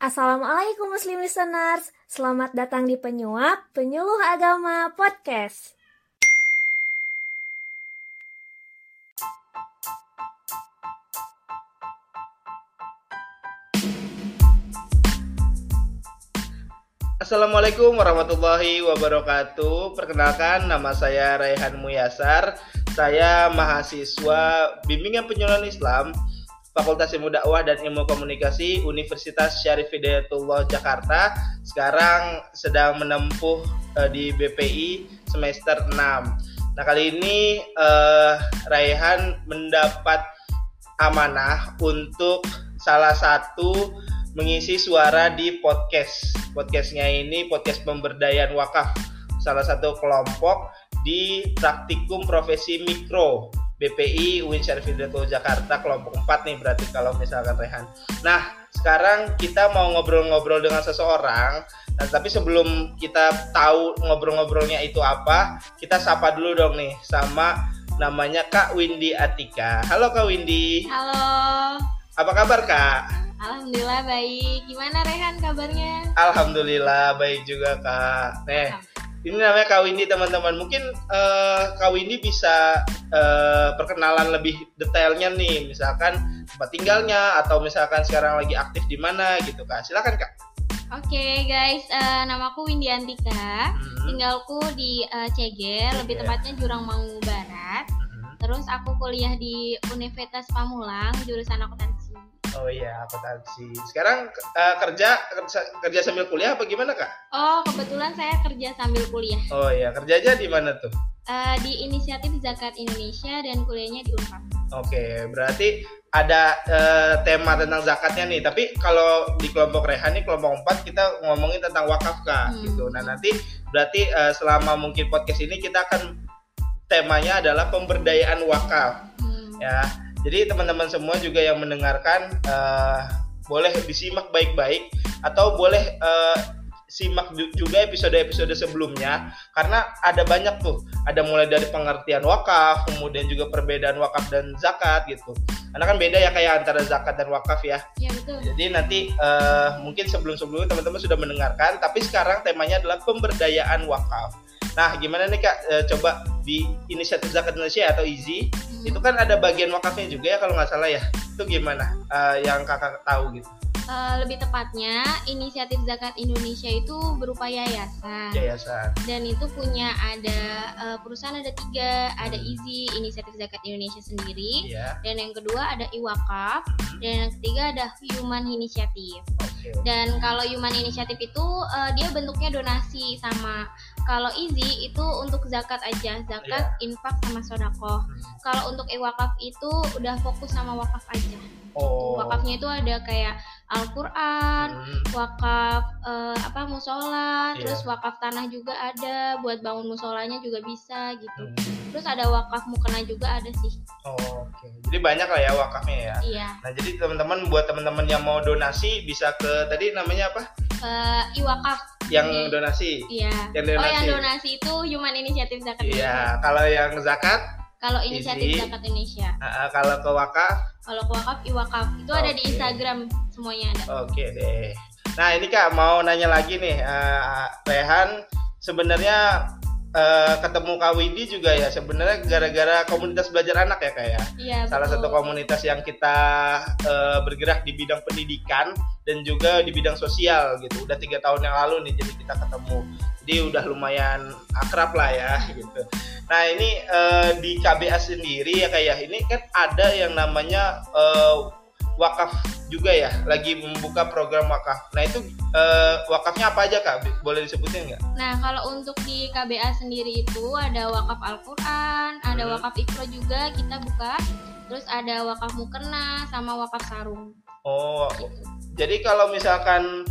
Assalamualaikum Muslim Listeners, selamat datang di Penyuap Penyuluh Agama Podcast. Assalamualaikum warahmatullahi wabarakatuh. Perkenalkan nama saya Raihan Muyasar. Saya mahasiswa Bimbingan Penyuluhan Islam Fakultas Ilmu Dakwah dan Ilmu Komunikasi Universitas Syarif Hidayatullah Jakarta. Sekarang sedang menempuh uh, di BPI semester 6. Nah, kali ini uh, Raihan mendapat amanah untuk salah satu mengisi suara di podcast. Podcastnya ini podcast pemberdayaan wakaf, salah satu kelompok di praktikum profesi mikro BPI UIN Syarif Hidayatullah Jakarta kelompok 4 nih berarti kalau misalkan Rehan. Nah, sekarang kita mau ngobrol-ngobrol dengan seseorang. Nah, tapi sebelum kita tahu ngobrol-ngobrolnya itu apa, kita sapa dulu dong nih sama namanya Kak Windy Atika. Halo Kak Windy. Halo. Apa kabar Kak? Alhamdulillah baik. Gimana Rehan kabarnya? Alhamdulillah baik juga kak. Nih, ini namanya Kak Windy teman-teman. Mungkin uh, Kak Windy bisa uh, perkenalan lebih detailnya nih, misalkan tempat tinggalnya atau misalkan sekarang lagi aktif di mana gitu kak. Silakan kak. Oke okay, guys, uh, namaku Windy Antika. Hmm. Tinggalku di uh, Ceger, lebih tepatnya Jurang Mangu Barat. Hmm. Terus aku kuliah di Universitas Pamulang, jurusan akuntansi. Oh iya, akuntansi. Sekarang uh, kerja, kerja kerja sambil kuliah apa gimana kak? Oh kebetulan saya kerja sambil kuliah. Oh iya, kerja aja di mana tuh? Uh, di inisiatif Zakat Indonesia dan kuliahnya di Unpad. Oke, okay, berarti ada uh, tema tentang zakatnya nih. Tapi kalau di kelompok Rehan nih kelompok 4 kita ngomongin tentang wakaf kak, hmm. gitu. Nah nanti berarti uh, selama mungkin podcast ini kita akan temanya adalah pemberdayaan wakaf, hmm. ya jadi teman-teman semua juga yang mendengarkan uh, boleh disimak baik-baik atau boleh uh, simak juga episode-episode sebelumnya. Karena ada banyak tuh. Ada mulai dari pengertian wakaf kemudian juga perbedaan wakaf dan zakat gitu. Karena kan beda ya kayak antara zakat dan wakaf ya. Ya betul. Jadi nanti uh, mungkin sebelum-sebelumnya teman-teman sudah mendengarkan tapi sekarang temanya adalah pemberdayaan wakaf. Nah, gimana nih Kak? E, coba di inisiatif zakat Indonesia atau IZI hmm. Itu kan ada bagian wakafnya juga ya kalau nggak salah ya. Itu gimana? E, yang Kakak tahu gitu? Uh, lebih tepatnya inisiatif zakat Indonesia itu berupa yayasan. Yayasan. Dan itu punya ada uh, perusahaan ada tiga, ada hmm. IZI inisiatif zakat Indonesia sendiri, yeah. dan yang kedua ada Iwakaf, hmm. dan yang ketiga ada Human Initiative. Okay. Dan kalau Human Initiative itu uh, dia bentuknya donasi sama kalau easy itu untuk zakat aja, zakat, yeah. infak sama sodako. Kalau untuk iwakaf itu udah fokus sama wakaf aja. Oh. Wakafnya itu ada kayak Al-Qur'an, hmm. wakaf uh, apa musola, yeah. terus wakaf tanah juga ada buat bangun musolanya juga bisa gitu. Hmm. Terus ada wakaf mukena juga ada sih. Oh, oke. Okay. Jadi banyak lah ya wakafnya ya. Iya. Nah, jadi teman-teman buat teman-teman yang mau donasi bisa ke tadi namanya apa? Uh, Iwakaf yang donasi. Iya. Yang donasi. Oh, yang donasi itu Human Initiative Zakat Iya, kalau yang zakat kalau inisiatif zakat Indonesia. Uh, kalau ke wakaf? Kalau ke wakaf, iwakaf. Itu okay. ada di Instagram semuanya ada. Oke okay deh. Nah ini kak mau nanya lagi nih, uh, Rehan sebenarnya uh, ketemu Kak Widi juga ya sebenarnya gara-gara komunitas belajar anak ya kayak ya. Iya, Salah betul. satu komunitas yang kita uh, bergerak di bidang pendidikan dan juga di bidang sosial gitu. Udah tiga tahun yang lalu nih jadi kita ketemu. Jadi udah lumayan akrab lah ya gitu. Nah ini uh, di KBA sendiri ya kayak ya, ini kan ada yang namanya uh, wakaf juga ya lagi membuka program wakaf. Nah itu uh, wakafnya apa aja kak? Boleh disebutin nggak? Nah kalau untuk di KBA sendiri itu ada wakaf Al-Quran, ada hmm. wakaf Iqra juga kita buka, terus ada wakaf Mukena sama wakaf Sarung. Oh, gitu. jadi kalau misalkan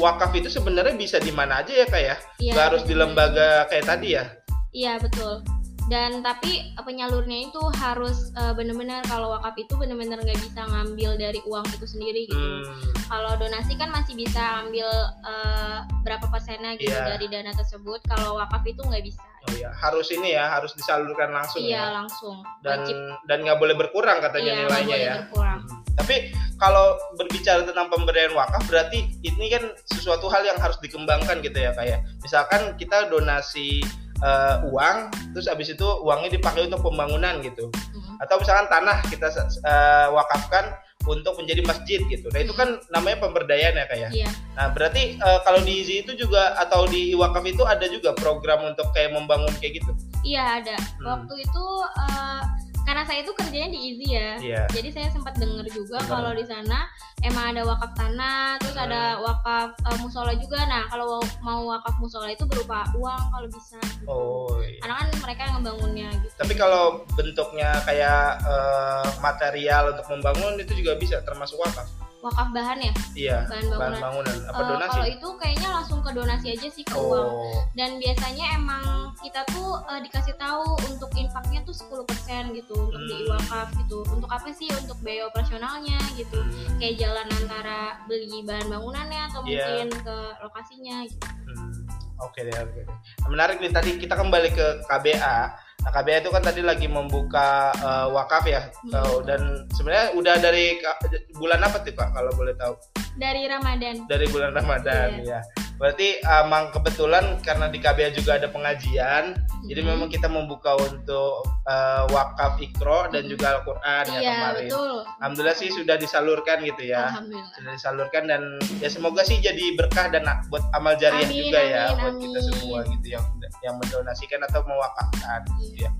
wakaf itu sebenarnya bisa di mana aja ya kak ya? Iya, Gak harus di lembaga kayak tadi ya? Iya betul dan tapi penyalurnya itu harus uh, benar-benar kalau wakaf itu benar-benar nggak bisa ngambil dari uang itu sendiri gitu hmm. kalau donasi kan masih bisa ambil uh, berapa persennya gitu yeah. dari dana tersebut kalau wakaf itu nggak bisa Oh iya, harus ini ya, harus disalurkan langsung iya, ya. langsung. Dan Wajib. dan nggak boleh berkurang katanya iya, nilainya ya. Berkurang. Hmm. Tapi kalau berbicara tentang pemberian wakaf berarti ini kan sesuatu hal yang harus dikembangkan gitu ya kayak misalkan kita donasi uh, uang terus habis itu uangnya dipakai untuk pembangunan gitu hmm. atau misalkan tanah kita uh, wakafkan untuk menjadi masjid gitu. Nah itu kan namanya pemberdayaan ya kayak. Ya? Iya. Nah berarti uh, kalau di Izi itu juga atau di Wakaf itu ada juga program untuk kayak membangun kayak gitu. Iya ada. Hmm. Waktu itu uh, karena saya itu kerjanya di Easy ya. Yeah. Jadi saya sempat dengar juga kalau di sana emang ada wakaf tanah, terus hmm. ada wakaf uh, musola juga. Nah, kalau mau wakaf musola itu berupa uang kalau bisa. Gitu. Oh. Iya. Karena kan mereka yang ngebangunnya gitu. Tapi kalau bentuknya kayak uh, material untuk membangun itu juga bisa termasuk wakaf wakaf bahan ya iya bahan bangunan, bahan bangunan. apa uh, donasi kalau itu kayaknya langsung ke donasi aja sih ke oh. uang dan biasanya emang kita tuh uh, dikasih tahu untuk infaknya tuh 10% gitu untuk hmm. di wakaf gitu untuk apa sih untuk biaya operasionalnya gitu hmm. kayak jalan antara beli bahan bangunannya atau yeah. mungkin ke lokasinya gitu hmm. oke okay deh oke okay deh menarik nih tadi kita kembali ke KBA Nah, KBA itu kan tadi lagi membuka uh, wakaf ya, hmm. uh, dan sebenarnya udah dari bulan apa tuh kak kalau boleh tahu? Dari Ramadan. Dari bulan Ramadan yeah. ya. Berarti emang kebetulan karena di KBA juga ada pengajian, hmm. jadi memang kita membuka untuk uh, wakaf ikro dan juga Al-Qur'an ya iya, kemarin. Betul. Alhamdulillah sih sudah disalurkan gitu ya. Alhamdulillah. Sudah disalurkan dan ya semoga sih jadi berkah dan buat amal jariah amin, juga amin, ya amin. buat kita semua gitu yang yang mendonasikan atau mewakafkan gitu ya.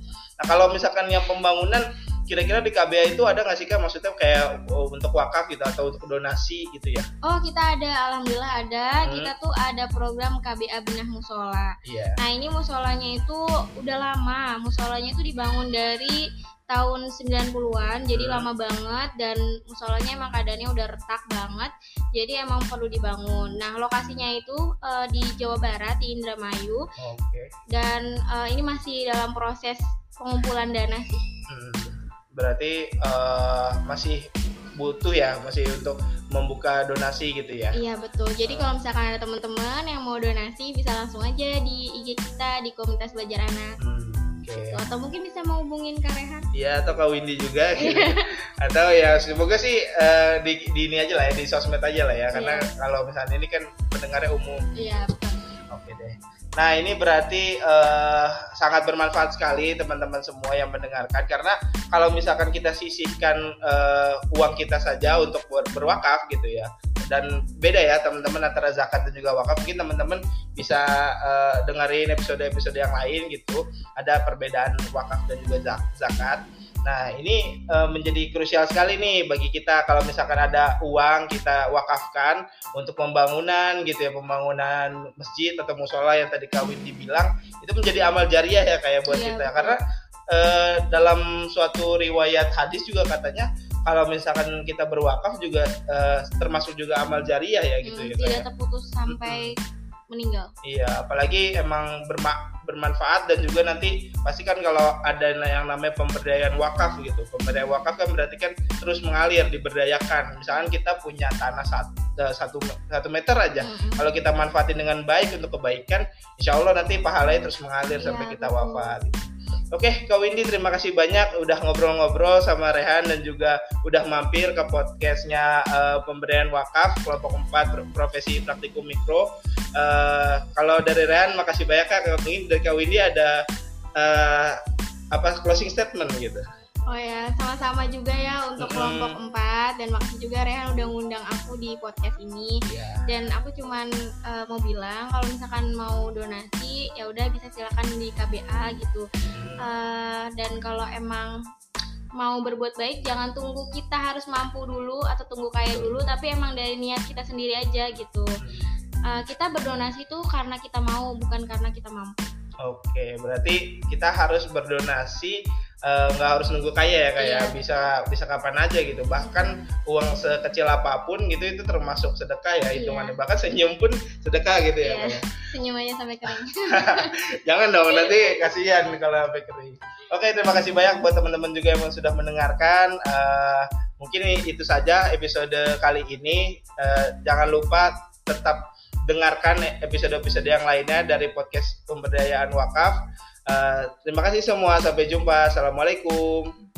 Nah, kalau misalkan yang pembangunan kira-kira di KBA itu ada nggak sih kak maksudnya kayak oh, untuk wakaf gitu atau untuk donasi gitu ya? Oh kita ada, alhamdulillah ada. Hmm. Kita tuh ada program KBA Benah Musola. Yeah. Nah ini musolanya itu udah lama. Musolanya itu dibangun dari tahun 90-an jadi hmm. lama banget dan musolanya emang keadaannya udah retak banget jadi emang perlu dibangun nah lokasinya itu uh, di Jawa Barat di Indramayu okay. dan uh, ini masih dalam proses pengumpulan dana sih hmm berarti uh, masih butuh ya masih untuk membuka donasi gitu ya? Iya betul. Jadi kalau misalkan ada teman-teman yang mau donasi bisa langsung aja di IG kita di komunitas belajar anak. Hmm, okay. atau mungkin bisa mau hubungin Kak Rehan. Iya atau Kak Windy juga. Gitu. atau ya semoga sih uh, di, di ini aja lah ya di sosmed aja lah ya. Karena yeah. kalau misalnya ini kan pendengarnya umum. Iya betul. Oke deh Nah ini berarti uh, sangat bermanfaat sekali teman-teman semua yang mendengarkan. Karena kalau misalkan kita sisihkan uh, uang kita saja untuk ber berwakaf gitu ya dan beda ya teman-teman antara zakat dan juga wakaf mungkin teman-teman bisa uh, dengerin episode-episode yang lain gitu. Ada perbedaan wakaf dan juga zakat Nah, ini e, menjadi krusial sekali nih bagi kita kalau misalkan ada uang kita wakafkan untuk pembangunan gitu ya, pembangunan masjid atau musola yang tadi Kawin dibilang itu menjadi amal jariah ya kayak buat iya, kita. Karena e, dalam suatu riwayat hadis juga katanya kalau misalkan kita berwakaf juga e, termasuk juga amal jariah ya gitu hmm, ya. Tidak terputus sampai hmm meninggal. Iya, apalagi emang bermak bermanfaat dan juga nanti pasti kan kalau ada yang namanya pemberdayaan wakaf gitu. Pemberdayaan wakaf kan berarti kan terus mengalir, diberdayakan. Misalkan kita punya tanah satu eh, satu, satu meter aja, mm-hmm. kalau kita manfaatin dengan baik untuk kebaikan, insya Allah nanti pahalanya terus mengalir yeah, sampai kita wafat. Oke, Kak Windy terima kasih banyak udah ngobrol-ngobrol sama Rehan dan juga udah mampir ke podcastnya uh, pemberian wakaf kelompok 4 profesi praktikum mikro. Uh, kalau dari Rehan makasih banyak Kak. Mungkin dari Kak Windy ada uh, apa closing statement gitu. Oh ya, sama-sama juga ya untuk kelompok empat dan makasih juga Rehan udah ngundang aku di podcast ini. Yeah. Dan aku cuman uh, mau bilang kalau misalkan mau donasi ya udah bisa silakan di KBA gitu. Uh, dan kalau emang mau berbuat baik jangan tunggu kita harus mampu dulu atau tunggu kaya dulu tapi emang dari niat kita sendiri aja gitu. Uh, kita berdonasi tuh karena kita mau bukan karena kita mampu. Oke, berarti kita harus berdonasi Eh, nggak uh, harus nunggu kaya ya kayak yeah. bisa bisa kapan aja gitu bahkan uang sekecil apa pun gitu itu termasuk sedekah ya hitungannya yeah. bahkan senyum pun sedekah gitu yeah. ya iya. senyum aja sampai kering jangan dong nanti kasihan kalau sampai kering oke terima kasih banyak buat teman-teman juga yang sudah mendengarkan uh, mungkin itu saja episode kali ini uh, jangan lupa tetap dengarkan episode-episode yang lainnya dari podcast pemberdayaan wakaf Uh, terima kasih semua. Sampai jumpa. Assalamualaikum.